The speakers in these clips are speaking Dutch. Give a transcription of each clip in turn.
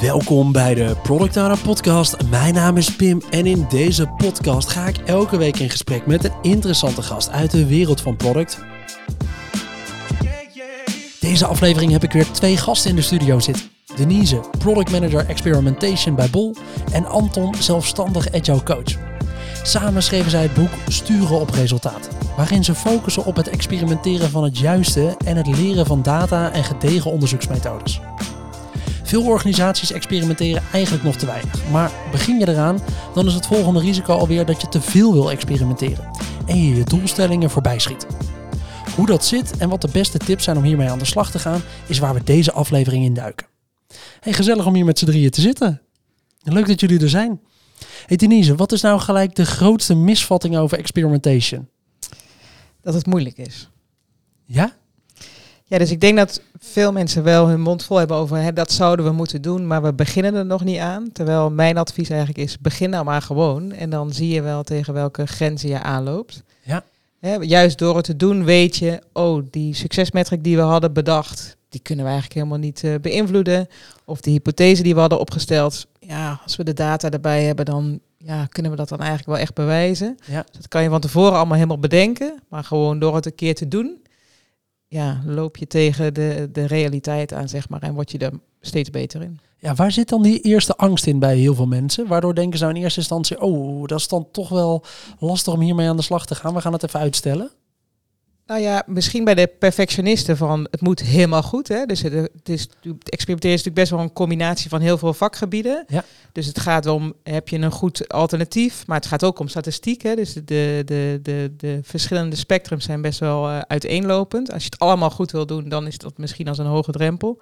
Welkom bij de Product Podcast. Mijn naam is Pim en in deze podcast ga ik elke week in gesprek met een interessante gast uit de wereld van product. Deze aflevering heb ik weer twee gasten in de studio zitten. Denise, Product Manager Experimentation bij Bol en Anton, zelfstandig Agile Coach. Samen schreven zij het boek Sturen op Resultaat, waarin ze focussen op het experimenteren van het juiste en het leren van data en gedegen onderzoeksmethodes. Veel organisaties experimenteren eigenlijk nog te weinig. Maar begin je eraan, dan is het volgende risico alweer dat je te veel wil experimenteren en je je doelstellingen voorbij schiet. Hoe dat zit en wat de beste tips zijn om hiermee aan de slag te gaan, is waar we deze aflevering in duiken. Hey, gezellig om hier met z'n drieën te zitten. Leuk dat jullie er zijn. Hey Denise, wat is nou gelijk de grootste misvatting over experimentation? Dat het moeilijk is. Ja? Ja, dus ik denk dat veel mensen wel hun mond vol hebben over hè, dat zouden we moeten doen, maar we beginnen er nog niet aan. Terwijl mijn advies eigenlijk is, begin nou maar gewoon. En dan zie je wel tegen welke grenzen je aanloopt. Ja. Hè, juist door het te doen weet je, oh, die succesmetric die we hadden bedacht, die kunnen we eigenlijk helemaal niet uh, beïnvloeden. Of de hypothese die we hadden opgesteld, ja, als we de data erbij hebben, dan ja, kunnen we dat dan eigenlijk wel echt bewijzen. Ja. Dus dat kan je van tevoren allemaal helemaal bedenken, maar gewoon door het een keer te doen, ja, loop je tegen de, de realiteit aan, zeg maar, en word je er steeds beter in. Ja, waar zit dan die eerste angst in bij heel veel mensen? Waardoor denken ze nou in eerste instantie, oh, dat is dan toch wel lastig om hiermee aan de slag te gaan. We gaan het even uitstellen. Nou ja, misschien bij de perfectionisten van het moet helemaal goed. Hè? Dus het, het, is, het experimenteren is natuurlijk best wel een combinatie van heel veel vakgebieden. Ja. Dus het gaat om, heb je een goed alternatief? Maar het gaat ook om statistiek. Hè? Dus de, de, de, de verschillende spectrums zijn best wel uh, uiteenlopend. Als je het allemaal goed wil doen, dan is dat misschien als een hoge drempel.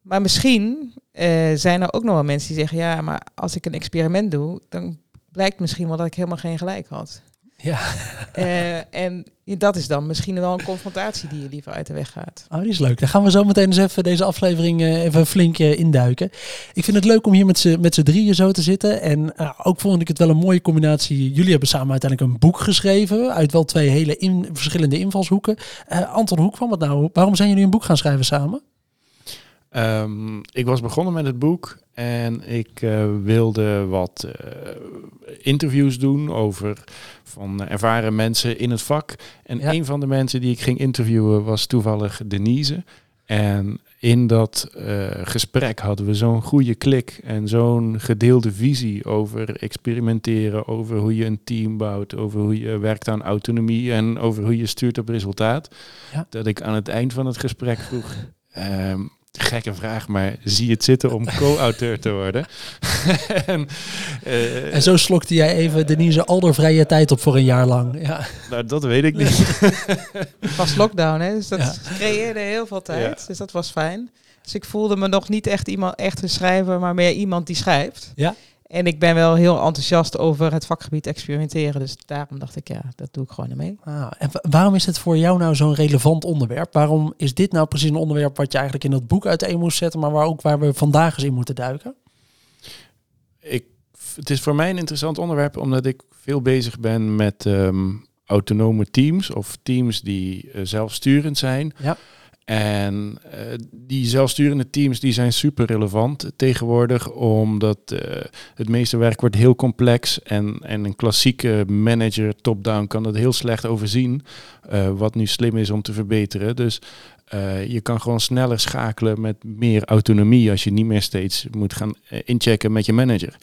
Maar misschien uh, zijn er ook nog wel mensen die zeggen, ja, maar als ik een experiment doe, dan blijkt misschien wel dat ik helemaal geen gelijk had. Ja. Uh, en dat is dan misschien wel een confrontatie die je liever uit de weg gaat. Oh, die is leuk. Dan gaan we zo meteen eens even deze aflevering uh, even flink uh, induiken. Ik vind het leuk om hier met z'n, met z'n drieën zo te zitten. En ook vond ik het wel een mooie combinatie. Jullie hebben samen uiteindelijk een boek geschreven. Uit wel twee hele in, verschillende invalshoeken. Anton, hoe kwam het nou? Waarom zijn jullie een boek gaan schrijven samen? Um, ik was begonnen met het boek en ik uh, wilde wat uh, interviews doen over van ervaren mensen in het vak. En ja. een van de mensen die ik ging interviewen was toevallig Denise. En in dat uh, gesprek hadden we zo'n goede klik en zo'n gedeelde visie over experimenteren, over hoe je een team bouwt, over hoe je werkt aan autonomie en over hoe je stuurt op resultaat. Ja. Dat ik aan het eind van het gesprek vroeg. Um, gekke vraag, maar zie het zitten om co-auteur te worden. en, uh, en zo slokte jij even Denise al vrije tijd op voor een jaar lang. Ja. Nou, dat weet ik niet. Het was lockdown, hè? dus dat ja. creëerde heel veel tijd. Ja. Dus dat was fijn. Dus ik voelde me nog niet echt iemand, echt een schrijver, maar meer iemand die schrijft. Ja. En ik ben wel heel enthousiast over het vakgebied experimenteren. Dus daarom dacht ik, ja, dat doe ik gewoon mee. Ah, en waarom is het voor jou nou zo'n relevant onderwerp? Waarom is dit nou precies een onderwerp wat je eigenlijk in dat boek uiteen moest zetten, maar waar ook waar we vandaag eens in moeten duiken? Ik, het is voor mij een interessant onderwerp omdat ik veel bezig ben met um, autonome teams of teams die uh, zelfsturend zijn. Ja. En uh, die zelfsturende teams die zijn super relevant tegenwoordig, omdat uh, het meeste werk wordt heel complex en, en een klassieke manager top-down kan dat heel slecht overzien, uh, wat nu slim is om te verbeteren. Dus je kan gewoon sneller schakelen met meer autonomie als je niet meer steeds moet gaan inchecken met je manager.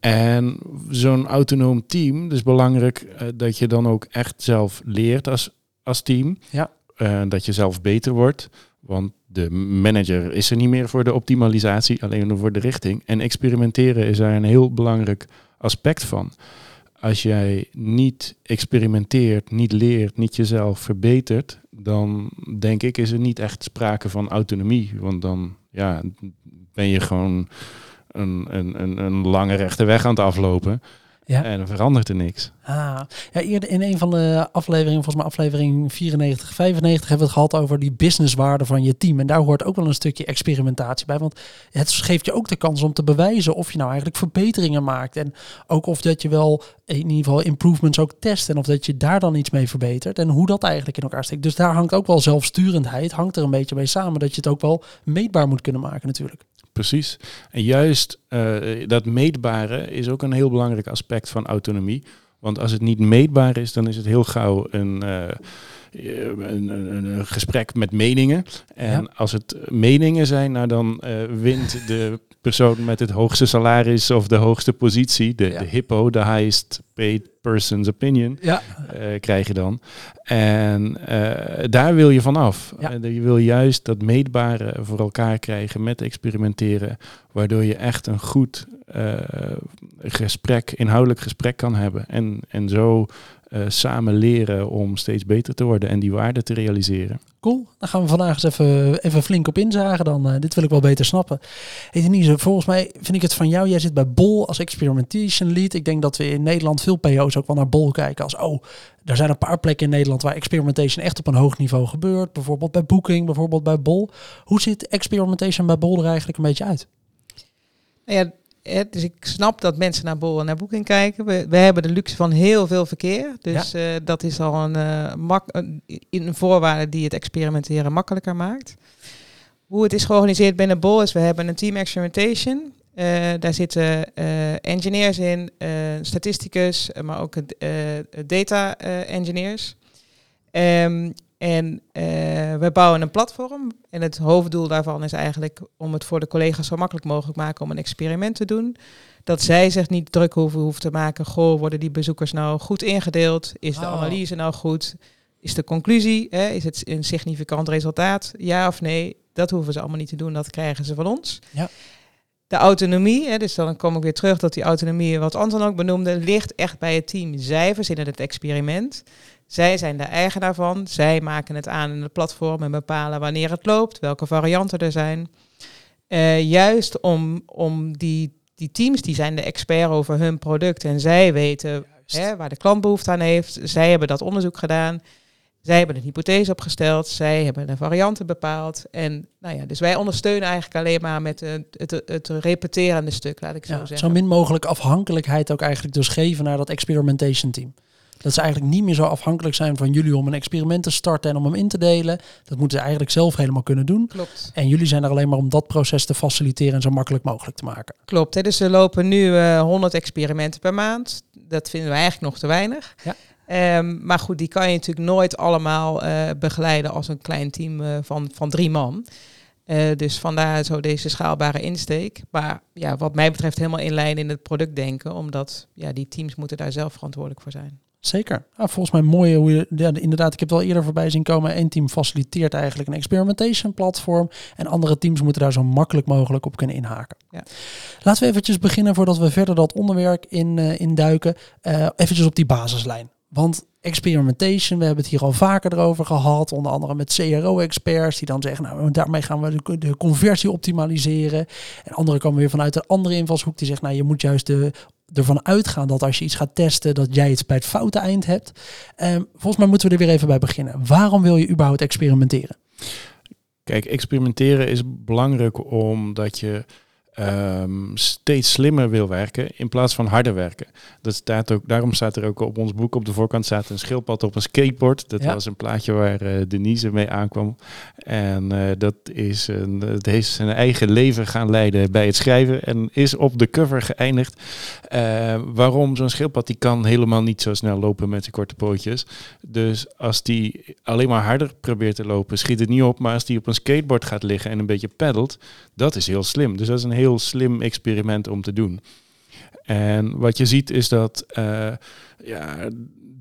En zo'n autonoom team, dus belangrijk dat je dan ook echt zelf leert als, als team. Ja. Uh, dat je zelf beter wordt. Want de manager is er niet meer voor de optimalisatie, alleen voor de richting. En experimenteren is daar een heel belangrijk aspect van. Als jij niet experimenteert, niet leert, niet jezelf verbetert, dan denk ik is er niet echt sprake van autonomie. Want dan ja, ben je gewoon een, een, een, een lange rechte weg aan het aflopen. Ja. En er verandert er niks. Ah, ja, eerder in een van de afleveringen, volgens mij aflevering 94, 95, hebben we het gehad over die businesswaarde van je team. En daar hoort ook wel een stukje experimentatie bij. Want het geeft je ook de kans om te bewijzen of je nou eigenlijk verbeteringen maakt. En ook of dat je wel in ieder geval improvements ook test. En of dat je daar dan iets mee verbetert. En hoe dat eigenlijk in elkaar steekt. Dus daar hangt ook wel zelfsturendheid, hangt er een beetje mee samen. Dat je het ook wel meetbaar moet kunnen maken natuurlijk. Precies. En juist uh, dat meetbare is ook een heel belangrijk aspect van autonomie. Want als het niet meetbaar is, dan is het heel gauw een, uh, een, een, een, gesprek met meningen. En ja. als het meningen zijn, nou dan uh, wint de persoon met het hoogste salaris of de hoogste positie, de, ja. de hippo, de highest paid person's opinion, ja. uh, krijg je dan. En uh, daar wil je vanaf. Ja. Uh, je wil juist dat meetbare voor elkaar krijgen met experimenteren, waardoor je echt een goed gesprek, inhoudelijk gesprek kan hebben. En, en zo uh, samen leren om steeds beter te worden en die waarde te realiseren. Cool, dan gaan we vandaag eens even, even flink op inzagen dan. Uh, dit wil ik wel beter snappen. Hey Denise, volgens mij vind ik het van jou, jij zit bij Bol als experimentation lead. Ik denk dat we in Nederland veel PO's ook wel naar Bol kijken als, oh, er zijn een paar plekken in Nederland waar experimentation echt op een hoog niveau gebeurt. Bijvoorbeeld bij Booking, bijvoorbeeld bij Bol. Hoe ziet experimentation bij Bol er eigenlijk een beetje uit? Ja, dus ik snap dat mensen naar Bol en naar Booking kijken. We, we hebben de luxe van heel veel verkeer. Dus ja. uh, dat is al een, uh, mak een, een voorwaarde die het experimenteren makkelijker maakt. Hoe het is georganiseerd binnen Bol is, we hebben een team experimentation. Uh, daar zitten engineers in, statisticus, maar ook data engineers. Um, en uh, we bouwen een platform. En het hoofddoel daarvan is eigenlijk om het voor de collega's zo makkelijk mogelijk maken om een experiment te doen. Dat zij zich niet druk hoeven, hoeven te maken. Goh, worden die bezoekers nou goed ingedeeld? Is de Oh. analyse nou goed? Is de conclusie? Hè? Is het een significant resultaat? Ja of nee? Dat hoeven ze allemaal niet te doen. Dat krijgen ze van ons. Ja. De autonomie, hè, dus dan kom ik weer terug dat die autonomie, wat Anton ook benoemde, ligt echt bij het team. Zij verzinnen het experiment. Zij zijn de eigenaar van. Zij maken het aan in het platform en bepalen wanneer het loopt, welke varianten er zijn. Uh, juist om, om die, die teams, die zijn de expert over hun product en zij weten hè, waar de klant behoefte aan heeft. Zij hebben dat onderzoek gedaan. Zij hebben een hypothese opgesteld. Zij hebben de varianten bepaald. En nou ja, dus wij ondersteunen eigenlijk alleen maar met het, het, het repeterende stuk, laat ik zo ja, zeggen. Zo min mogelijk afhankelijkheid ook eigenlijk dus geven naar dat experimentation team. Dat ze eigenlijk niet meer zo afhankelijk zijn van jullie om een experiment te starten en om hem in te delen. Dat moeten ze eigenlijk zelf helemaal kunnen doen. Klopt. En jullie zijn er alleen maar om dat proces te faciliteren en zo makkelijk mogelijk te maken. Klopt. Hè? Dus we lopen nu uh, 100 experimenten per maand. Dat vinden we eigenlijk nog te weinig. Ja. Um, maar goed, die kan je natuurlijk nooit allemaal uh, begeleiden als een klein team uh, van, van drie man. Uh, dus vandaar zo deze schaalbare insteek. Maar ja, wat mij betreft helemaal in lijn in het product denken. Omdat ja, die teams moeten daar zelf verantwoordelijk voor zijn. Zeker. Volgens mij mooi hoe je, ja, inderdaad, ik heb het al eerder voorbij zien komen. Eén team faciliteert eigenlijk een experimentation platform. En andere teams moeten daar zo makkelijk mogelijk op kunnen inhaken. Ja. Laten we eventjes beginnen voordat we verder dat onderwerp in, uh, induiken. Uh, eventjes op die basislijn. Want experimentation, we hebben het hier al vaker erover gehad, onder andere met CRO-experts die dan zeggen, nou daarmee gaan we de, conversie optimaliseren. En anderen komen weer vanuit een andere invalshoek die zegt, nou je moet juist de, ervan uitgaan dat als je iets gaat testen, dat jij het bij het foute eind hebt. Um, volgens mij moeten we er weer even bij beginnen. Waarom wil je überhaupt experimenteren? Kijk, experimenteren is belangrijk omdat je um, steeds slimmer wil werken in plaats van harder werken. Dat staat ook, daarom staat er ook op ons boek op de voorkant staat een schildpad op een skateboard. Dat ja. was een plaatje waar uh, Denise mee aankwam. En uh, dat is een, het heeft zijn eigen leven gaan leiden bij het schrijven en is op de cover geëindigd. Uh, waarom zo'n schildpad? Die kan helemaal niet zo snel lopen met zijn korte pootjes. Dus als die alleen maar harder probeert te lopen, schiet het niet op. Maar als die op een skateboard gaat liggen en een beetje peddelt, dat is heel slim. Dus dat is een heel heel slim experiment om te doen. En wat je ziet is dat uh, ja,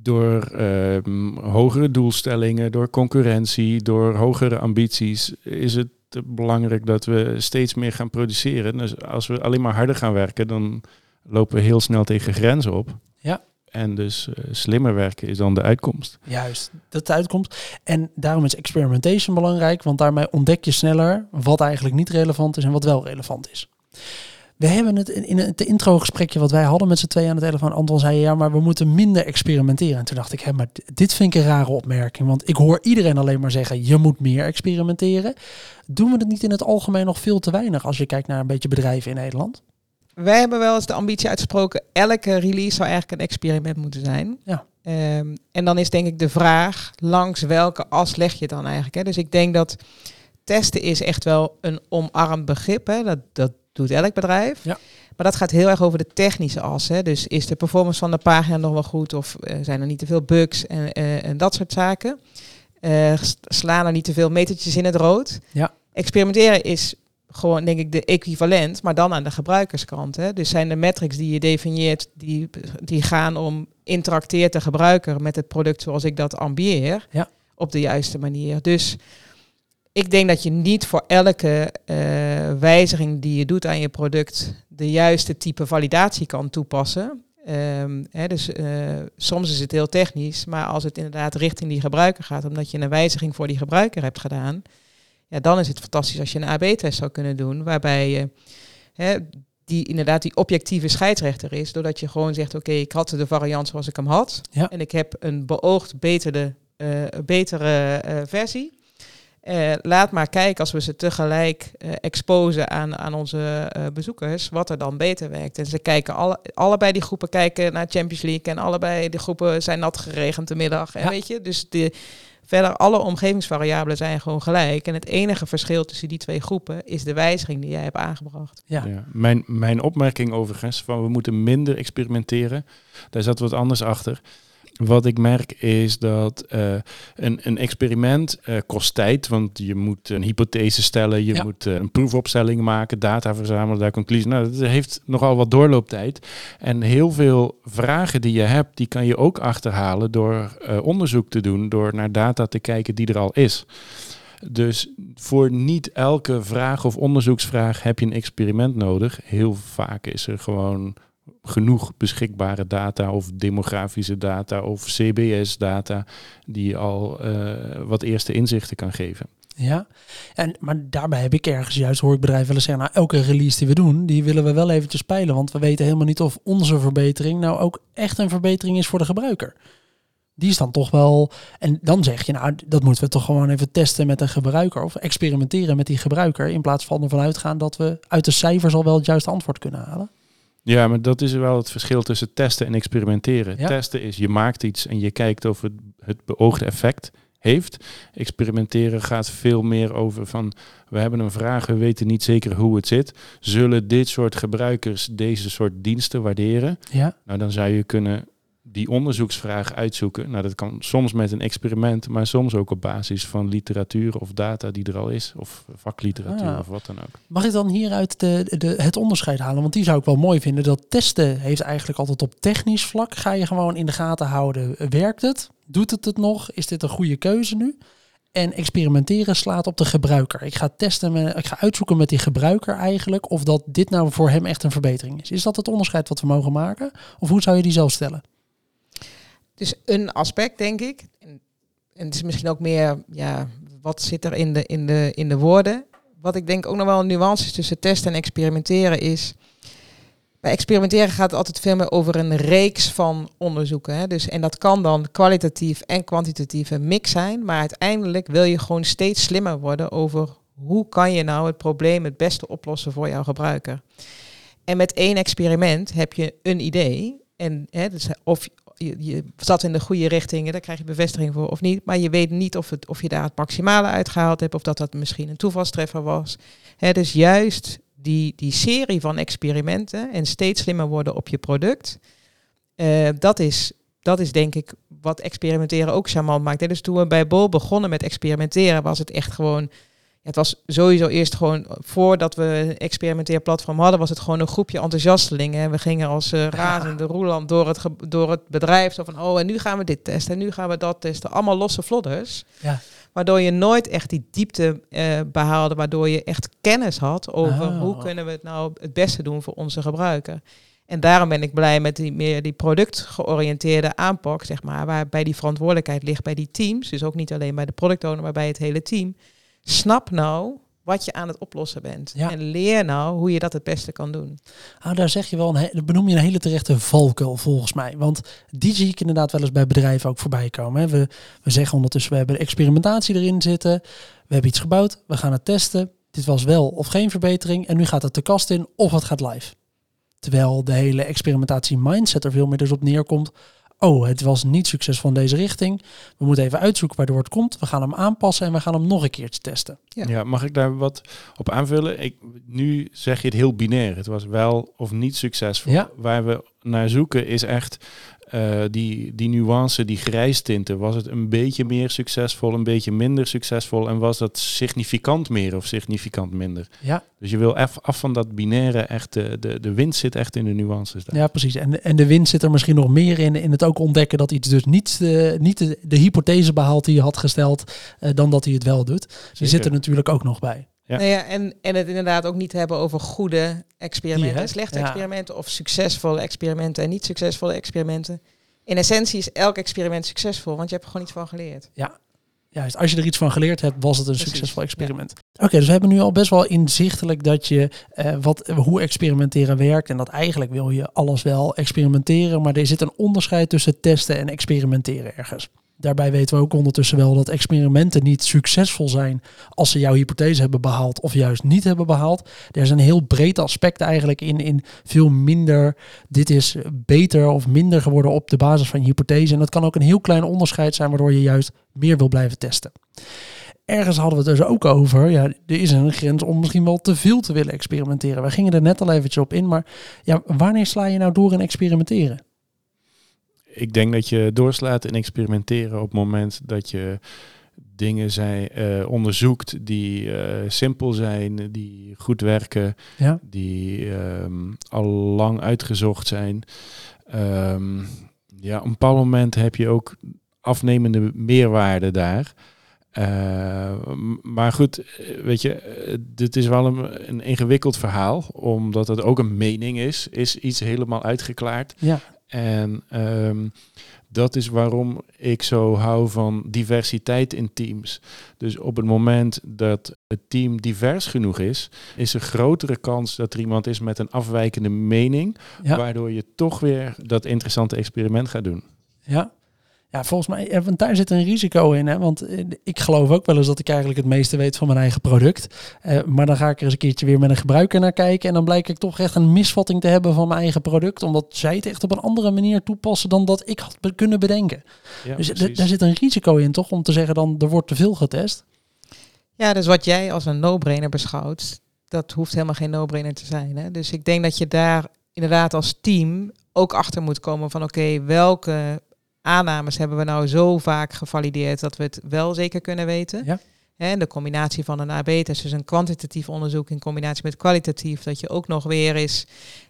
door uh, hogere doelstellingen, door concurrentie, door hogere ambities, is het belangrijk dat we steeds meer gaan produceren. Dus als we alleen maar harder gaan werken, dan lopen we heel snel tegen grenzen op. Ja. En dus uh, slimmer werken is dan de uitkomst. Juist, dat is de uitkomst. En daarom is experimentation belangrijk, want daarmee ontdek je sneller wat eigenlijk niet relevant is en wat wel relevant is. We hebben het in het intro-gesprekje wat wij hadden met z'n tweeën aan de telefoon. Anton zei ja, maar we moeten minder experimenteren. En toen dacht ik, hé, maar dit vind ik een rare opmerking. Want ik hoor iedereen alleen maar zeggen, je moet meer experimenteren. Doen we het niet in het algemeen nog veel te weinig als je kijkt naar een beetje bedrijven in Nederland? Wij hebben wel eens de ambitie uitgesproken, elke release zou eigenlijk een experiment moeten zijn. Ja. Um, en dan is denk ik de vraag, langs welke as leg je dan eigenlijk? Hè? Dus ik denk dat testen is echt wel een omarmd begrip. Hè? Dat, dat doet elk bedrijf. Ja. Maar dat gaat heel erg over de technische as. Hè? Dus is de performance van de pagina nog wel goed? Of eh, zijn er niet te veel bugs en, eh, en dat soort zaken? Eh, slaan er niet te veel metertjes in het rood? Ja. Experimenteren is gewoon, denk ik, de equivalent, maar dan aan de gebruikerskant. Hè? Dus zijn de metrics die je definieert, die, die gaan om interacteert de gebruiker met het product zoals ik dat ambieer, Ja. op de juiste manier. Dus ik denk dat je niet voor elke eh, wijziging die je doet aan je product de juiste type validatie kan toepassen. Ehm, hè, dus eh, soms is het heel technisch, maar als het inderdaad richting die gebruiker gaat, omdat je een wijziging voor die gebruiker hebt gedaan, ja, dan is het fantastisch als je een AB-test zou kunnen doen, waarbij je hè, die inderdaad die objectieve scheidsrechter is, doordat je gewoon zegt, oké, ik had de variant zoals ik hem had, Ja. en ik heb een beoogd betere, eh, betere versie. Eh, laat maar kijken als we ze tegelijk eh, exposen aan, aan onze eh, bezoekers, wat er dan beter werkt. En ze kijken alle, allebei die groepen kijken naar Champions League en allebei de groepen zijn nat geregend de middag. En Ja. weet je, dus de, verder alle omgevingsvariabelen zijn gewoon gelijk. En het enige verschil tussen die twee groepen is de wijziging die jij hebt aangebracht. Ja. Ja. Mijn, mijn opmerking overigens, van we moeten minder experimenteren, daar zat wat anders achter. Wat ik merk is dat eh, een, een experiment eh, kost tijd, want je moet een hypothese stellen, je Ja. moet eh, een proefopstelling maken, data verzamelen, daar conclusie. Nou, dat heeft nogal wat doorlooptijd. En heel veel vragen die je hebt, die kan je ook achterhalen door onderzoek te doen, door naar data te kijken die er al is. Dus voor niet elke vraag of onderzoeksvraag heb je een experiment nodig. Heel vaak is er gewoon genoeg beschikbare data of demografische data of CBS-data die al eh, wat eerste inzichten kan geven. Ja, en, maar daarbij heb ik ergens juist, hoor ik bedrijven wel eens zeggen, nou elke release die we doen, die willen we wel eventjes spelen, want we weten helemaal niet of onze verbetering nou ook echt een verbetering is voor de gebruiker. Die is dan toch wel, en dan zeg je nou, dat moeten we toch gewoon even testen met een gebruiker of experimenteren met die gebruiker in plaats van ervan uitgaan dat we uit de cijfers al wel het juiste antwoord kunnen halen. Ja, maar dat is wel het verschil tussen testen en experimenteren. Ja. Testen is je maakt iets en je kijkt of het, het beoogde effect heeft. Experimenteren gaat veel meer over van we hebben een vraag, we weten niet zeker hoe het zit. Zullen dit soort gebruikers deze soort diensten waarderen? Ja, Nou, dan zou je kunnen die onderzoeksvraag uitzoeken. Nou, dat kan soms met een experiment, maar soms ook op basis van literatuur of data die er al is, of vakliteratuur Ah. of wat dan ook. Mag ik dan hieruit de, de, het onderscheid halen? Want die zou ik wel mooi vinden. Dat testen heeft eigenlijk altijd op technisch vlak. Ga je gewoon in de gaten houden. Werkt het? Doet het het nog? Is dit een goede keuze nu? En experimenteren slaat op de gebruiker. Ik ga testen, met, ik ga uitzoeken met die gebruiker eigenlijk of dat dit nou voor hem echt een verbetering is. Is dat het onderscheid wat we mogen maken? Of hoe zou je die zelf stellen? Dus een aspect, denk ik. En, en het is misschien ook meer, ja, wat zit er in de, in, de, in de woorden? Wat ik denk ook nog wel een nuance is tussen testen en experimenteren is... Bij experimenteren gaat het altijd veel meer over een reeks van onderzoeken. Hè? Dus, en dat kan dan kwalitatief en kwantitatief een mix zijn. Maar uiteindelijk wil je gewoon steeds slimmer worden over hoe kan je nou het probleem het beste oplossen voor jouw gebruiker. En met één experiment heb je een idee. En hè, dus of je, je zat in de goede richting, en daar krijg je bevestiging voor of niet. Maar je weet niet of, het, of je daar het maximale uitgehaald hebt of dat dat misschien een toevalstreffer was. Hè, dus juist die, die serie van experimenten en steeds slimmer worden op je product. eh, dat, is, dat is denk ik wat experimenteren ook charmant maakt. Dus toen we bij Bol begonnen met experimenteren, was het echt gewoon. Het was sowieso eerst gewoon, voordat we een experimenteerplatform hadden, was het gewoon een groepje enthousiastelingen. En we gingen als eh, razende roeland door het, door het bedrijf. Zo van, oh, en nu gaan we dit testen, en nu gaan we dat testen. Allemaal losse vlodders. Ja. Waardoor je nooit echt die diepte eh, behaalde, waardoor je echt kennis had over Oh. hoe kunnen we het nou het beste doen voor onze gebruiker. En daarom ben ik blij met die meer die productgeoriënteerde aanpak, zeg maar, waarbij die verantwoordelijkheid ligt bij die teams. Dus ook niet alleen bij de product owner, maar bij het hele team. Snap nou wat je aan het oplossen bent. Ja. En leer nou hoe je dat het beste kan doen. Ah, daar zeg je wel, een benoem je een hele terechte valkuil volgens mij. Want die zie ik inderdaad wel eens bij bedrijven ook voorbij komen. Hè. We, we zeggen ondertussen, we hebben experimentatie erin zitten. We hebben iets gebouwd, we gaan het testen. Dit was wel of geen verbetering. En nu gaat het de kast in of het gaat live. Terwijl de hele experimentatie mindset er veel meer dus op neerkomt. Oh, het was niet succesvol in deze richting. We moeten even uitzoeken waardoor het komt. We gaan hem aanpassen en we gaan hem nog een keertje testen. Ja. Ja. mag ik daar wat op aanvullen? Ik, nu zeg je het heel binair. Het was wel of niet succesvol. Ja. Waar we naar zoeken is echt eh, die, die nuance, die grijstinten. Was het een beetje meer succesvol, een beetje minder succesvol? En was dat significant meer of significant minder? Ja, Dus je wil af, af van dat binaire, echt de, de, de winst zit echt in de nuances daar. ja precies. En, en de winst zit er misschien nog meer in. In het ook ontdekken dat iets dus niet, eh, niet de, de hypothese behaalt die je had gesteld. eh, dan dat hij het wel doet. Die Zeker. zit er natuurlijk ook nog bij. Ja. Nou ja, en, en het inderdaad ook niet hebben over goede experimenten Die, en slechte Ja. experimenten of succesvolle experimenten en niet succesvolle experimenten. In essentie is elk experiment succesvol, want je hebt er gewoon iets van geleerd. Juist, als je er iets van geleerd hebt, was het een Precies, succesvol experiment. Oké, dus we hebben nu al best wel inzichtelijk dat je eh, wat, hoe experimenteren werkt. En dat eigenlijk wil je alles wel experimenteren. Maar er zit een onderscheid tussen testen en experimenteren ergens. Daarbij weten we ook ondertussen wel dat experimenten niet succesvol zijn als ze jouw hypothese hebben behaald of juist niet hebben behaald. Er een heel breed aspect eigenlijk in, in veel minder, dit is beter of minder geworden op de basis van je hypothese. En dat kan ook een heel klein onderscheid zijn waardoor je juist meer wil blijven testen. Ergens hadden we het dus ook over, ja, er is een grens om misschien wel te veel te willen experimenteren. We gingen er net al eventjes op in, maar ja, wanneer sla je nou door in experimenteren? Ik denk dat je doorslaat in experimenteren op het moment dat je dingen zijn, eh, onderzoekt die eh, simpel zijn, die goed werken, Ja. die ehm, al lang uitgezocht zijn. Ehm, ja, op een bepaald moment heb je ook afnemende meerwaarde daar. Eh, maar goed, weet je, dit is wel een, een ingewikkeld verhaal, omdat het ook een mening is, is iets helemaal uitgeklaard. Ja, En ehm, dat is waarom ik zo hou van diversiteit in teams. Dus op het moment dat het team divers genoeg is, is er grotere kans dat er iemand is met een afwijkende mening, ja. waardoor je toch weer dat interessante experiment gaat doen. Ja. Ja, volgens mij, ja, want daar zit een risico in. Hè? Want eh, ik geloof ook wel eens dat ik eigenlijk het meeste weet van mijn eigen product. Eh, maar dan ga ik er eens een keertje weer met een gebruiker naar kijken. En dan blijk ik toch echt een misvatting te hebben van mijn eigen product. Omdat zij het echt op een andere manier toepassen dan dat ik had kunnen bedenken. Ja, dus precies. daar zit een risico in, toch? Om te zeggen dan, er wordt te veel getest. Ja, dus wat jij als een no-brainer beschouwt, dat hoeft helemaal geen no-brainer te zijn. Hè? Dus ik denk dat je daar inderdaad als team ook achter moet komen van oké, welke aannames hebben we nou zo vaak gevalideerd dat we het wel zeker kunnen weten. Ja. En de combinatie van een AB-test, dus een kwantitatief onderzoek in combinatie met kwalitatief, dat je ook nog weer eens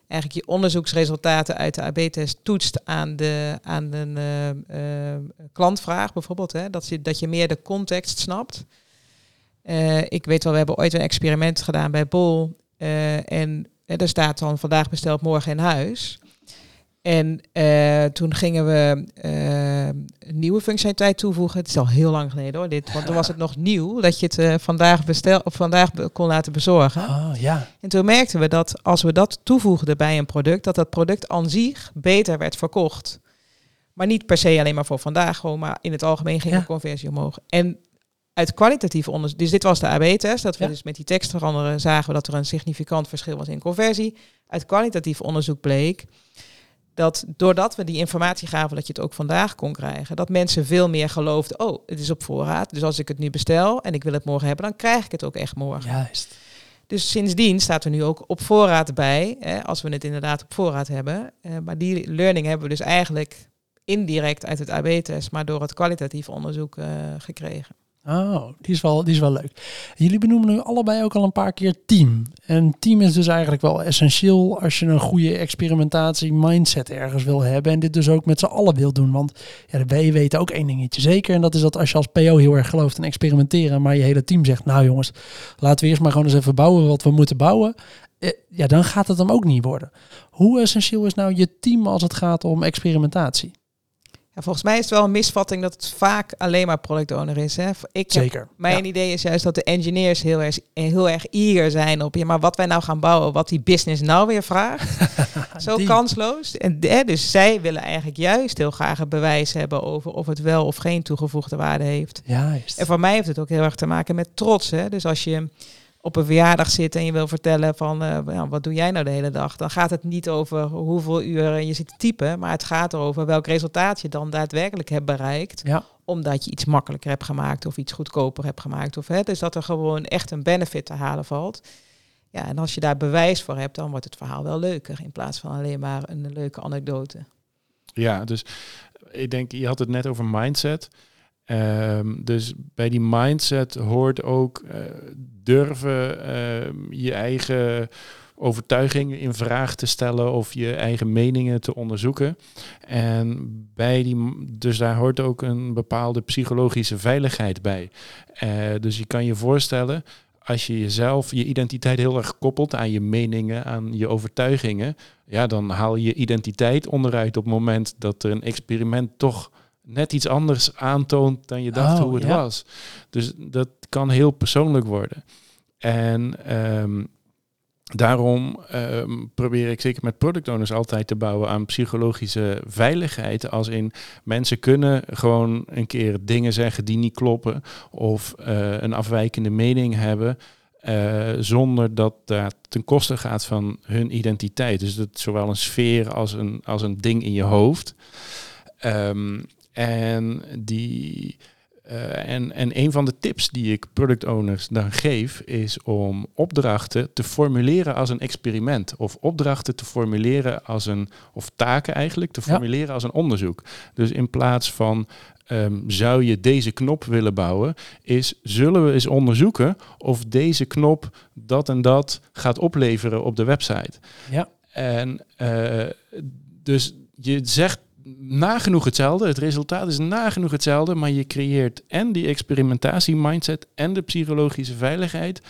eigenlijk je onderzoeksresultaten uit de AB-test toetst aan de, aan de eh, eh, klantvraag bijvoorbeeld. Hè? Dat, je, dat je meer de context snapt. Eh, ik weet wel, we hebben ooit een experiment gedaan bij Bol. en er staat dan vandaag besteld, morgen in huis. En eh, toen gingen we eh, een nieuwe functionaliteit toevoegen. Het is al heel lang geleden hoor, dit. Want toen was het nog nieuw dat je het eh, vandaag, bestel, of vandaag kon laten bezorgen. Ah, ja. En toen merkten we dat als we dat toevoegden bij een product, dat dat product aan zich beter werd verkocht. Maar niet per se alleen maar voor vandaag, gewoon, maar in het algemeen ging Ja. de conversie omhoog. En uit kwalitatief onderzoek, dus dit was de AB-test, dat we Ja. dus met die tekst veranderen zagen we dat er een significant verschil was in conversie. Uit kwalitatief onderzoek bleek dat doordat we die informatie gaven dat je het ook vandaag kon krijgen, dat mensen veel meer geloofden, oh, het is op voorraad, dus als ik het nu bestel en ik wil het morgen hebben, dan krijg ik het ook echt morgen. Juist. Dus sindsdien staat er nu ook op voorraad bij, hè, als we het inderdaad op voorraad hebben. Eh, maar die learning hebben we dus eigenlijk indirect uit het AB-test, maar door het kwalitatief onderzoek eh, gekregen. Oh, die is, wel, die is wel leuk. Jullie benoemen nu allebei ook al een paar keer team. En team is dus eigenlijk wel essentieel als je een goede experimentatie mindset ergens wil hebben. En dit dus ook met z'n allen wil doen. Want ja, wij weten ook één dingetje zeker. En dat is dat als je als PO heel erg gelooft in experimenteren. Maar je hele team zegt, nou jongens, laten we eerst maar gewoon eens even bouwen wat we moeten bouwen. Eh, ja, dan gaat het hem ook niet worden. Hoe essentieel is nou je team als het gaat om experimentatie? Ja, volgens mij is het wel een misvatting dat het vaak alleen maar product owner is. Hè. Ik heb- Zeker. mijn Ja. idee is juist dat de engineers heel erg, heel erg eager zijn op ja, maar wat wij nou gaan bouwen, wat die business nou weer vraagt. Zo kansloos. En hè, dus zij willen eigenlijk juist heel graag een bewijs hebben over of het wel of geen toegevoegde waarde heeft. Juist. En voor mij heeft het ook heel erg te maken met trots. Hè? Dus als je op een verjaardag zit en je wil vertellen van uh, nou, wat doe jij nou de hele dag, dan gaat het niet over hoeveel uren je zit te typen, maar het gaat erover welk resultaat je dan daadwerkelijk hebt bereikt. Ja. Omdat je iets makkelijker hebt gemaakt of iets goedkoper hebt gemaakt. Of, hè, dus dat er gewoon echt een benefit te halen valt. Ja, en als je daar bewijs voor hebt, dan wordt het verhaal wel leuker in plaats van alleen maar een leuke anekdote. Ja, dus ik denk, je had het net over mindset. Um, dus bij die mindset hoort ook uh, durven uh, je eigen overtuigingen in vraag te stellen of je eigen meningen te onderzoeken. En bij die, dus daar hoort ook een bepaalde psychologische veiligheid bij. Uh, dus je kan je voorstellen, als je jezelf, je identiteit heel erg koppelt aan je meningen, aan je overtuigingen, ja, dan haal je identiteit onderuit op het moment dat er een experiment toch net iets anders aantoont dan je dacht Oh, hoe het ja. was. Dus dat kan heel persoonlijk worden. En ehm, daarom ehm, probeer ik zeker met product owners altijd te bouwen aan psychologische veiligheid. Als in mensen kunnen gewoon een keer dingen zeggen die niet kloppen of eh, een afwijkende mening hebben. eh, zonder dat dat ten koste gaat van hun identiteit. Dus dat is zowel een sfeer als een, als een ding in je hoofd. Ehm, en, die, eh, en, en een van de tips die ik product owners dan geef, is om opdrachten te formuleren als een experiment. Of opdrachten te formuleren als een, of taken eigenlijk, te Ja. formuleren als een onderzoek. Dus in plaats van ehm, zou je deze knop willen bouwen, is zullen we eens onderzoeken of deze knop dat en dat gaat opleveren op de website. Ja. En eh, dus je zegt nagenoeg hetzelfde. Het resultaat is nagenoeg hetzelfde, maar je creëert en die experimentatie mindset en de psychologische veiligheid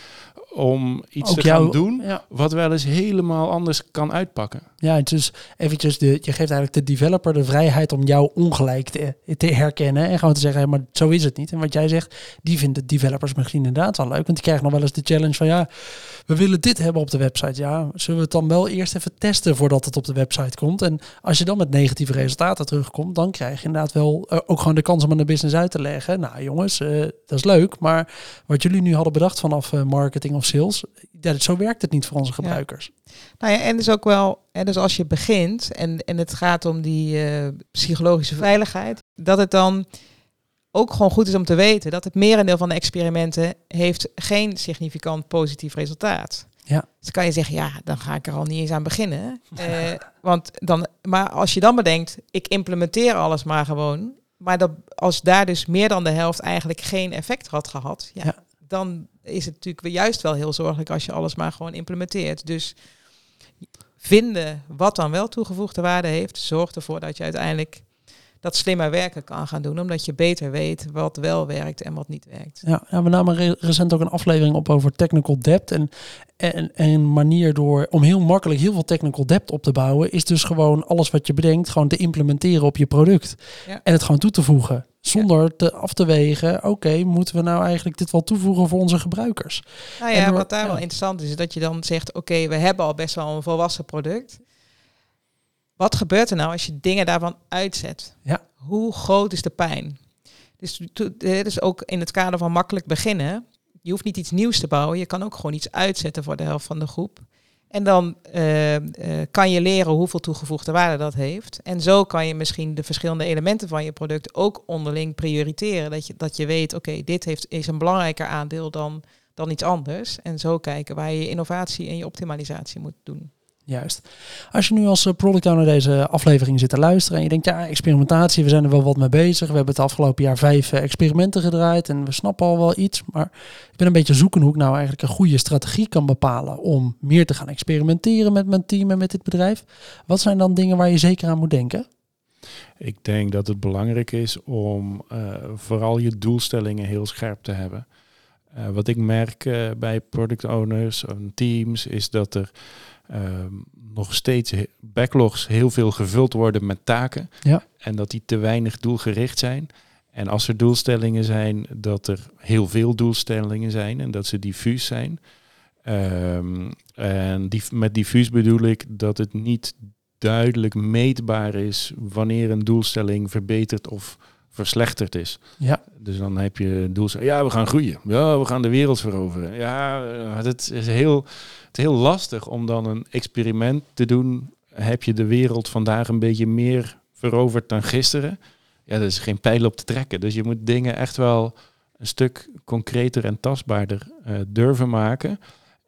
om iets Ook te gaan jou- doen Ja. wat wel eens helemaal anders kan uitpakken. Ja, dus eventjes, de, je geeft eigenlijk de developer de vrijheid om jou ongelijk te, te herkennen. En gewoon te zeggen, hey, maar zo is het niet. En wat jij zegt, die vinden developers misschien inderdaad wel leuk. Want die krijgen nog wel eens de challenge van, ja, we willen dit hebben op de website. Ja, zullen we het dan wel eerst even testen voordat het op de website komt? En als je dan met negatieve resultaten terugkomt, dan krijg je inderdaad wel eh, ook gewoon de kans om aan de business uit te leggen. Nou jongens, eh, dat is leuk, maar wat jullie nu hadden bedacht vanaf eh, marketing of sales, ja, zo werkt het niet voor onze gebruikers. Nou ja, en dus ook wel, hè, dus als je begint en, en het gaat om die eh, psychologische veiligheid, dat het dan ook gewoon goed is om te weten dat het merendeel van de experimenten heeft geen significant positief resultaat. Ja. Dus kan je zeggen, ja, dan ga ik er al niet eens aan beginnen. Eh, want dan, maar als je dan bedenkt, ik implementeer alles maar gewoon, maar dat, als daar dus meer dan de helft eigenlijk geen effect had gehad, ja, Ja. dan is het natuurlijk weer juist wel heel zorgelijk als je alles maar gewoon implementeert. Dus vinden wat dan wel toegevoegde waarde heeft, zorgt ervoor dat je uiteindelijk dat slimmer werken kan gaan doen, omdat je beter weet wat wel werkt en wat niet werkt. Ja, ja, we namen re- recent ook een aflevering op over technical debt. En, en, en een manier door om heel makkelijk heel veel technical debt op te bouwen, is dus gewoon alles wat je bedenkt, gewoon te implementeren op je product. Ja. En het gewoon toe te voegen. Zonder te af te wegen, oké, moeten we nou eigenlijk dit wel toevoegen voor onze gebruikers? Nou ja, wat daar ja. wel interessant is, is dat je dan zegt, oké, we hebben al best wel een volwassen product. Wat gebeurt er nou als je dingen daarvan uitzet? Ja. Hoe groot is de pijn? Dus, is ook in het kader van makkelijk beginnen. Je hoeft niet iets nieuws te bouwen. Je kan ook gewoon iets uitzetten voor de helft van de groep. En dan eh, eh, kan je leren hoeveel toegevoegde waarde dat heeft. En zo kan je misschien de verschillende elementen van je product ook onderling prioriteren. Dat je, dat je weet, oké, dit heeft, is een belangrijker aandeel dan, dan iets anders. En zo kijken waar je je innovatie en je optimalisatie moet doen. Juist. Als je nu als eh, product owner deze aflevering zit te luisteren en je denkt, ja, experimentatie, we zijn er wel wat mee bezig. We hebben het afgelopen jaar vijf eh, experimenten gedraaid en we snappen al wel iets. Maar ik ben een beetje zoeken hoe ik nou eigenlijk een goede strategie kan bepalen om meer te gaan experimenteren met mijn team en met dit bedrijf. Wat zijn dan dingen waar je zeker aan moet denken? Ik denk dat het belangrijk is om eh, vooral je doelstellingen heel scherp te hebben. Wat ik merk bij product owners en teams is dat er nog steeds backlogs heel veel gevuld worden met taken. Ja. En dat die te weinig doelgericht zijn. En als er doelstellingen zijn, dat er heel veel doelstellingen zijn en dat ze diffuus zijn. Ehm, en die, met diffuus bedoel ik dat het niet duidelijk meetbaar is wanneer een doelstelling verbetert of verslechterd is. Ja. Dus dan heb je doel, ja, we gaan groeien. Ja, we gaan de wereld veroveren. Ja, eh, het is heel, het is heel lastig om dan een experiment te doen. Heb je de wereld vandaag een beetje meer veroverd dan gisteren? Ja, er is geen pijl op te trekken. Dus je moet dingen echt wel een stuk concreter en tastbaarder uh, durven maken.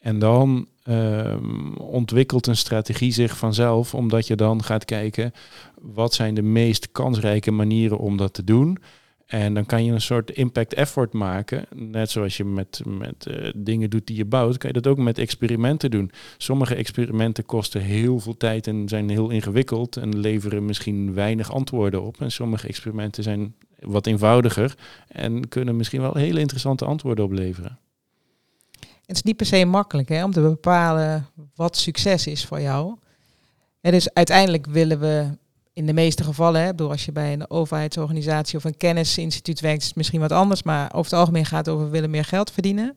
En dan um, ontwikkelt een strategie zich vanzelf, omdat je dan gaat kijken wat zijn de meest kansrijke manieren om dat te doen. En dan kan je een soort impact effort maken. Net zoals je met, met uh, dingen doet die je bouwt, kan je dat ook met experimenten doen. Sommige experimenten kosten heel veel tijd en zijn heel ingewikkeld en leveren misschien weinig antwoorden op. En sommige experimenten zijn wat eenvoudiger en kunnen misschien wel hele interessante antwoorden opleveren. Het is niet per se makkelijk hè, om te bepalen wat succes is voor jou. En dus uiteindelijk willen we in de meeste gevallen, hè, bedoel, als je bij een overheidsorganisatie of een kennisinstituut werkt, is het misschien wat anders. Maar over het algemeen gaat het over willen meer geld verdienen.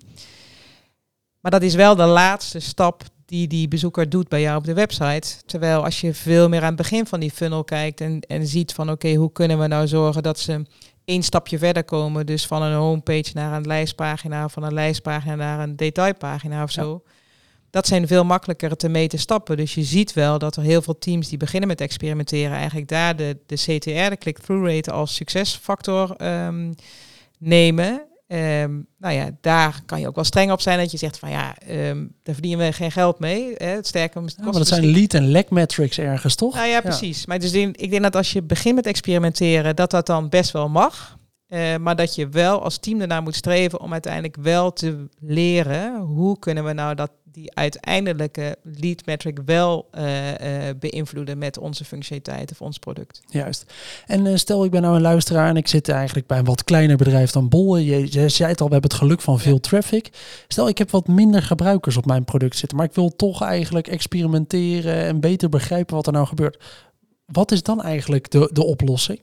Maar dat is wel de laatste stap die die bezoeker doet bij jou op de website. Terwijl als je veel meer aan het begin van die funnel kijkt en, en ziet van oké, hoe kunnen we nou zorgen dat ze één stapje verder komen. Dus van een homepage naar een lijstpagina, van een lijstpagina naar een detailpagina of zo. Dat zijn veel makkelijker te meten stappen. Dus je ziet wel dat er heel veel teams die beginnen met experimenteren, eigenlijk daar de, de CTR, de click-through rate, als succesfactor um, nemen. Um, nou ja, daar kan je ook wel streng op zijn dat je zegt van ja, um, daar verdienen we geen geld mee. Hè. Het sterker, ja, maar dat zijn lead en lag metrics ergens, toch? Nou ja, precies. Maar dus ik denk dat als je begint met experimenteren, dat dat dan best wel mag. Uh, maar dat je wel als team ernaar moet streven om uiteindelijk wel te leren hoe kunnen we nou dat die uiteindelijke lead metric wel uh, uh, beïnvloeden met onze functionaliteit of ons product. Juist. En uh, stel ik ben nou een luisteraar en ik zit eigenlijk bij een wat kleiner bedrijf dan Bol. Je, je zei het al, we hebben het geluk van veel traffic. Stel ik heb wat minder gebruikers op mijn product zitten, maar ik wil toch eigenlijk experimenteren en beter begrijpen wat er nou gebeurt. Wat is dan eigenlijk de, de oplossing?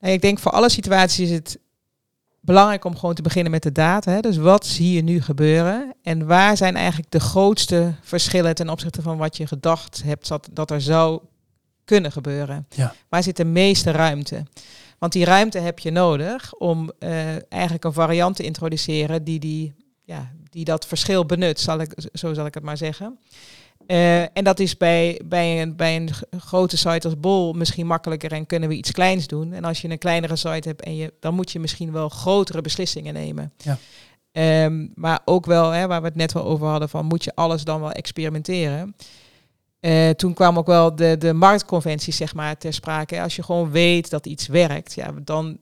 Ik denk voor alle situaties is het belangrijk om gewoon te beginnen met de data. Hè? Dus wat zie je nu gebeuren? En waar zijn eigenlijk de grootste verschillen ten opzichte van wat je gedacht hebt dat, dat er zou kunnen gebeuren? Ja. Waar zit de meeste ruimte? Want die ruimte heb je nodig om uh, eigenlijk een variant te introduceren die, die, ja, die dat verschil benut, zal ik, zo zal ik het maar zeggen. Uh, en dat is bij, bij, een, bij een grote site als Bol misschien makkelijker en kunnen we iets kleins doen. En als je een kleinere site hebt, en je, dan moet je misschien wel grotere beslissingen nemen. Ja. Um, maar ook wel, hè, waar we het net wel over hadden, van moet je alles dan wel experimenteren. Uh, toen kwam ook wel de, de marktconventies zeg maar, ter sprake. Als je gewoon weet dat iets werkt, ja, dan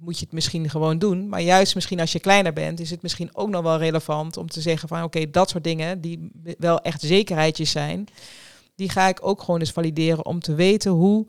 moet je het misschien gewoon doen. Maar juist misschien als je kleiner bent, is het misschien ook nog wel relevant om te zeggen van oké, dat soort dingen die wel echt zekerheidjes zijn, die ga ik ook gewoon eens valideren om te weten hoe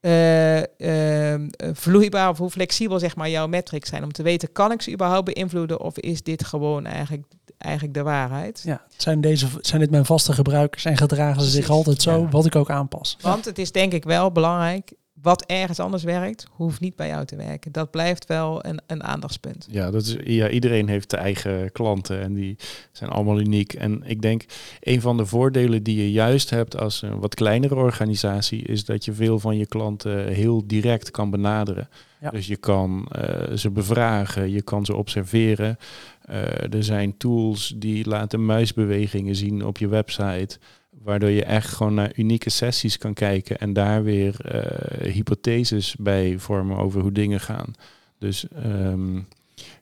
uh, uh, vloeibaar of hoe flexibel zeg maar jouw metrics zijn. Om te weten, kan ik ze überhaupt beïnvloeden of is dit gewoon eigenlijk, eigenlijk de waarheid? Ja, zijn, deze, zijn dit mijn vaste gebruikers en gedragen ze zich altijd zo, ja. wat ik ook aanpas? Want het is denk ik wel belangrijk, wat ergens anders werkt, hoeft niet bij jou te werken. Dat blijft wel een, een aandachtspunt. Ja, dat is, ja, iedereen heeft de eigen klanten en die zijn allemaal uniek. En ik denk, een van de voordelen die je juist hebt als een wat kleinere organisatie, is dat je veel van je klanten heel direct kan benaderen. Ja. Dus je kan uh, ze bevragen, je kan ze observeren. Uh, er zijn tools die laten muisbewegingen zien op je website. Waardoor je echt gewoon naar unieke sessies kan kijken en daar weer uh, hypotheses bij vormen over hoe dingen gaan. Dus um,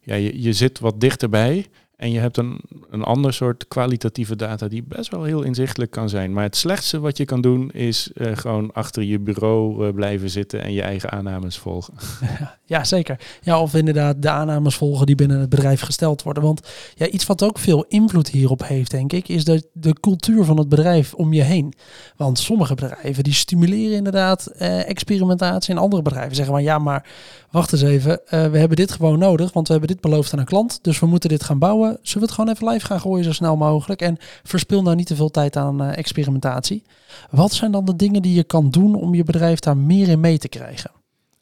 ja, je, je zit wat dichterbij en je hebt een, een ander soort kwalitatieve data die best wel heel inzichtelijk kan zijn. Maar het slechtste wat je kan doen is uh, gewoon achter je bureau uh, blijven zitten en je eigen aannames volgen. Ja, zeker. Ja, of inderdaad de aannames volgen die binnen het bedrijf gesteld worden. Want ja, iets wat ook veel invloed hierop heeft, denk ik, is de, de cultuur van het bedrijf om je heen. Want sommige bedrijven die stimuleren inderdaad eh, experimentatie en andere bedrijven zeggen van ja, maar wacht eens even, we hebben dit gewoon nodig, want we hebben dit beloofd aan een klant, dus we moeten dit gaan bouwen. Zullen we het gewoon even live gaan gooien zo snel mogelijk en verspil nou niet te veel tijd aan uh, experimentatie. Wat zijn dan de dingen die je kan doen om je bedrijf daar meer in mee te krijgen?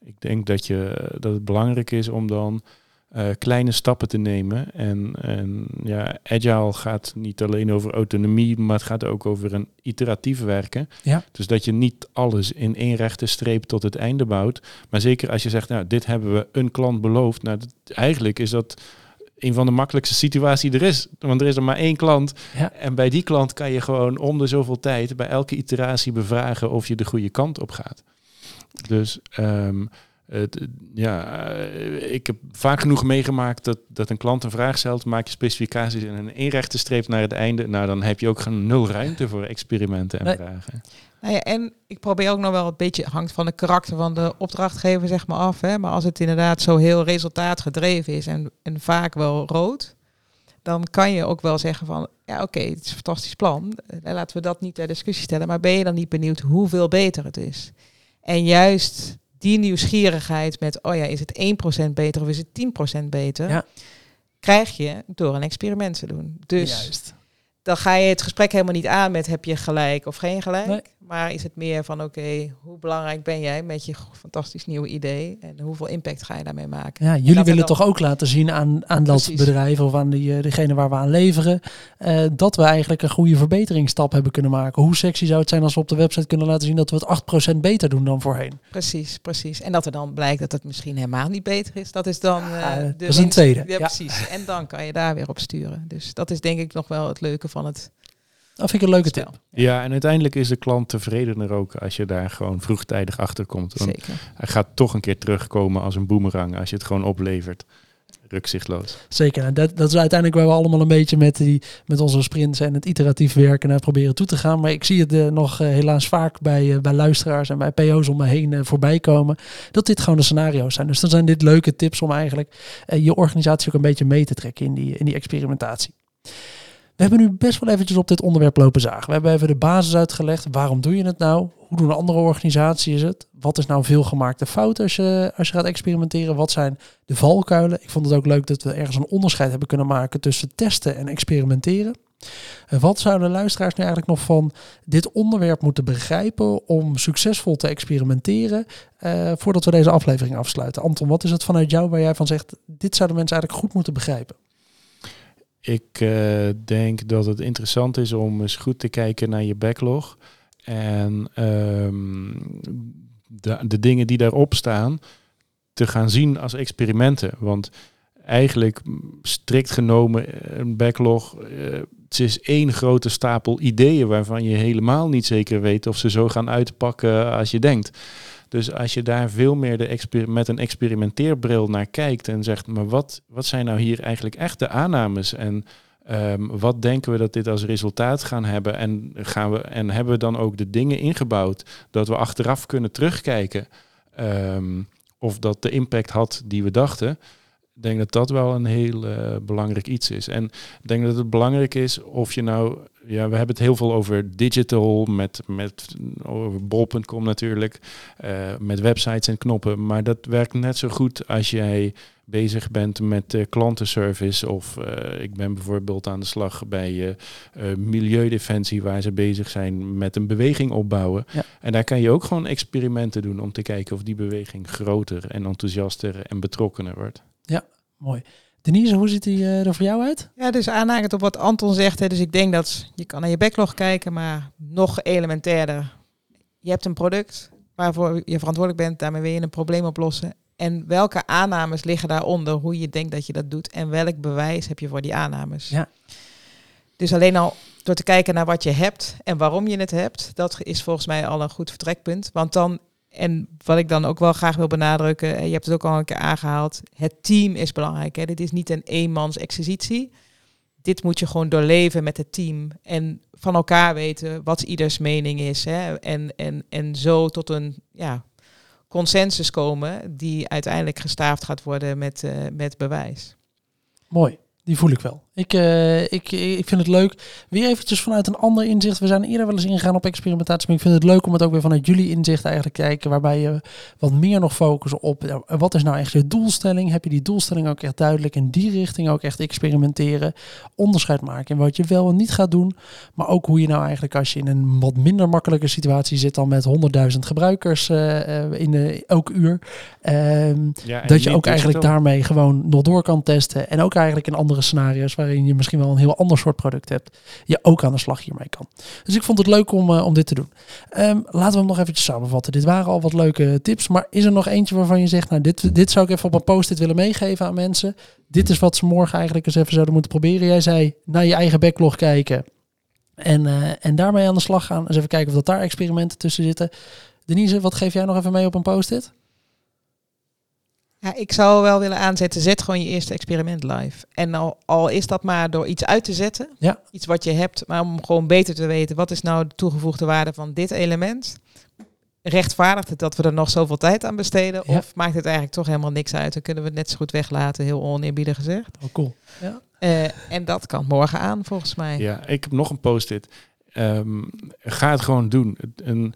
Ik denk dat, je, dat het belangrijk is om dan eh, kleine stappen te nemen. En, en ja, agile gaat niet alleen over autonomie, maar het gaat ook over een iteratief werken. Ja. Dus dat je niet alles in één rechte streep tot het einde bouwt. Maar zeker als je zegt, nou, dit hebben we een klant beloofd. Nou, dat, eigenlijk is dat een van de makkelijkste situaties er is. Want er is er maar één klant. Ja. En bij die klant kan je gewoon om de zoveel tijd bij elke iteratie bevragen of je de goede kant op gaat. Dus ehm, het, ja, eh, ik heb vaak genoeg meegemaakt dat, dat een klant een vraag stelt, maak je specificaties in een eenrechte streep naar het einde. Nou, dan heb je ook geen nul ruimte voor experimenten en Nee. vragen. Nou ja, en ik probeer ook nog wel een beetje, hangt van de karakter van de opdrachtgever zeg maar af. Hè? Maar als het inderdaad zo heel resultaatgedreven is en, en vaak wel rood, dan kan je ook wel zeggen van, ja oké, het is een fantastisch plan. Eh, laten we dat niet ter discussie stellen. Maar ben je dan niet benieuwd hoeveel beter het is? En juist die nieuwsgierigheid met, oh ja, is het 1% beter of is het 10% beter? Ja. Krijg je door een experiment te doen. Dus Juist. dan ga je het gesprek helemaal niet aan met heb je gelijk of geen gelijk. Nee. Maar is het meer van oké, hoe belangrijk ben jij met je fantastisch nieuwe idee en hoeveel impact ga je daarmee maken? Ja, jullie willen toch ook laten zien aan, aan dat Precies. bedrijf of aan die, eh, degene waar we aan leveren, eh, dat we eigenlijk een goede verbeteringsstap hebben kunnen maken. Hoe sexy zou het zijn als we op de website kunnen laten zien dat we het 8% beter doen dan voorheen? Precies, precies. En dat er dan blijkt dat het misschien helemaal niet beter is. Dat is dan eh, Ja, de dat is een tweede. Ja, Ja. precies. En dan kan je daar weer op sturen. Dus dat is denk ik nog wel het leuke van het Dat vind ik een leuke tip. Ja, en uiteindelijk is de klant tevredener ook als je daar gewoon vroegtijdig achter komt. Want Zeker. hij gaat toch een keer terugkomen als een boemerang als je het gewoon oplevert. Rukzichtloos. Zeker. En dat, dat is uiteindelijk waar we allemaal een beetje met, die, met onze sprints en het iteratief werken naar proberen toe te gaan. Maar ik zie het eh, nog eh, helaas vaak bij, eh, bij luisteraars en bij PO's om me heen voorbij komen. Dat dit gewoon de scenario's zijn. Dus dan zijn dit leuke tips om eigenlijk je organisatie ook een beetje mee te trekken in die, in die experimentatie. We hebben nu best wel eventjes op dit onderwerp lopen zagen. We hebben even de basis uitgelegd. Waarom doe je het nou? Hoe doen andere organisaties het? Wat is nou veelgemaakte fout als je, als je gaat experimenteren? Wat zijn de valkuilen? Ik vond het ook leuk dat we ergens een onderscheid hebben kunnen maken tussen testen en experimenteren. En wat zouden luisteraars nu eigenlijk nog van dit onderwerp moeten begrijpen om succesvol te experimenteren eh, voordat we deze aflevering afsluiten? Anton, wat is het vanuit jou waar jij van zegt, dit zouden mensen eigenlijk goed moeten begrijpen? Ik eh, denk dat het interessant is om eens goed te kijken naar je backlog. En ehm, de, de dingen die daarop staan te gaan zien als experimenten. Want eigenlijk, strikt genomen, eh, een backlog, eh, het is één grote stapel ideeën waarvan je helemaal niet zeker weet of ze zo gaan uitpakken als je denkt. Dus als je daar veel meer de met een experimenteerbril naar kijkt en zegt, maar wat, wat zijn nou hier eigenlijk echt de aannames en ehm, wat denken we dat dit als resultaat gaan hebben en, gaan we, en hebben we dan ook de dingen ingebouwd dat we achteraf kunnen terugkijken ehm, of dat de impact had die we dachten. Ik denk dat dat wel een heel eh, belangrijk iets is. En ik denk dat het belangrijk is of je nou, ja, we hebben het heel veel over digital, met, met over bol.com natuurlijk, eh, met websites en knoppen. Maar dat werkt net zo goed als jij bezig bent met eh, klantenservice. Of ik ben bijvoorbeeld aan de slag bij eh, Milieudefensie, waar ze bezig zijn met een beweging opbouwen. Ja. En daar kan je ook gewoon experimenten doen om te kijken of die beweging groter en enthousiaster en betrokkener wordt. Mooi. Denise, hoe ziet die eh, er voor jou uit? Ja, dus aanhakend op wat Anton zegt. Hè, dus ik denk dat je kan naar je backlog kijken, maar nog elementairder. Je hebt een product waarvoor je verantwoordelijk bent. Daarmee wil je een probleem oplossen. En welke aannames liggen daaronder? Hoe je denkt dat je dat doet. En welk bewijs heb je voor die aannames? Ja. Dus alleen al door te kijken naar wat je hebt en waarom je het hebt. Dat is volgens mij al een goed vertrekpunt. Want dan, en wat ik dan ook wel graag wil benadrukken. en Je hebt het ook al een keer aangehaald. Het team is belangrijk. Hè? Dit is niet een eenmans exercitie dit moet je gewoon doorleven met het team. En van elkaar weten wat ieders mening is. Hè? En, en, en zo tot een ja, consensus komen die uiteindelijk gestaafd gaat worden met, eh, met bewijs. Mooi. Die voel ik wel. Ik, uh, ik, ik vind het leuk. Weer eventjes vanuit een ander inzicht. We zijn eerder wel eens ingegaan op experimentatie. Maar ik vind het leuk om het ook weer vanuit jullie inzicht eigenlijk te kijken. Waarbij je wat meer nog focust op wat is nou echt je doelstelling. Heb je die doelstelling ook echt duidelijk in die richting ook echt experimenteren. Onderscheid maken in wat je wel en niet gaat doen. Maar ook hoe je nou eigenlijk als je in een wat minder makkelijke situatie zit dan met 100.000 gebruikers uh, in de, elk uur. Uh, dat je ook eigenlijk daarmee gewoon nog door kan testen. En ook eigenlijk in andere scenario's waarin je misschien wel een heel ander soort product hebt, je ook aan de slag hiermee kan. Dus ik vond het leuk om, uh, om dit te doen. Um, laten we hem nog eventjes samenvatten. Dit waren al wat leuke tips, maar is er nog eentje waarvan je zegt, nou dit, dit zou ik even op een post-it willen meegeven aan mensen. Dit is wat ze morgen eigenlijk eens even zouden moeten proberen. Jij zei naar je eigen backlog kijken en, uh, en daarmee aan de slag gaan. Eens even kijken of dat daar experimenten tussen zitten. Denise, wat geef jij nog even mee op een post-it? Ja, ik zou wel willen aanzetten, zet gewoon je eerste experiment live. En al, al is dat maar door iets uit te zetten, ja. iets wat je hebt, maar om gewoon beter te weten, wat is nou de toegevoegde waarde van dit element? Rechtvaardigt het dat we er nog zoveel tijd aan besteden? Of maakt het eigenlijk toch helemaal niks uit? Dan kunnen we het net zo goed weglaten, heel oneerbiedig gezegd. Oh, cool. Ja. Uh, en dat kan morgen aan, volgens mij. Ja, ik heb nog een post-it. Um, ga het gewoon doen. Een,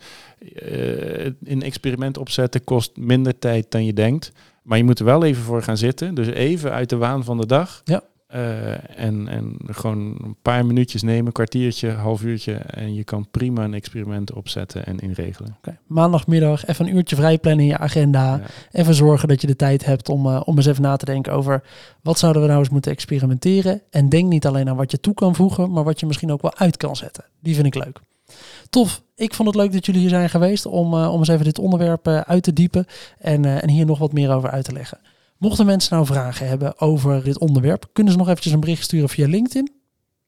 uh, een experiment opzetten kost minder tijd dan je denkt. Maar je moet er wel even voor gaan zitten. Dus even uit de waan van de dag. Ja. Uh, en, en gewoon een paar minuutjes nemen, kwartiertje, half uurtje. En je kan prima een experiment opzetten en inregelen. Okay. Maandagmiddag even een uurtje vrij plannen in je agenda. Ja. Even zorgen dat je de tijd hebt om, uh, om eens even na te denken over wat zouden we nou eens moeten experimenteren. En denk niet alleen aan wat je toe kan voegen, maar wat je misschien ook wel uit kan zetten. Die vind ik leuk. Tof. Ik vond het leuk dat jullie hier zijn geweest om, uh, om eens even dit onderwerp uh, uit te diepen en, uh, en hier nog wat meer over uit te leggen. Mochten mensen nou vragen hebben over dit onderwerp, kunnen ze nog eventjes een bericht sturen via LinkedIn?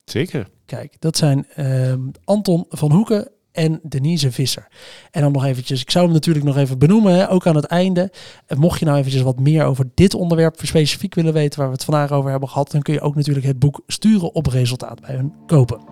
Zeker. Kijk, dat zijn ehm, Anton van Hoeken en Denise Visser. En dan nog eventjes, ik zou hem natuurlijk nog even benoemen, hè, ook aan het einde. En mocht je nou eventjes wat meer over dit onderwerp specifiek willen weten, waar we het vandaag over hebben gehad, dan kun je ook natuurlijk het boek Sturen op Resultaat bij hun kopen.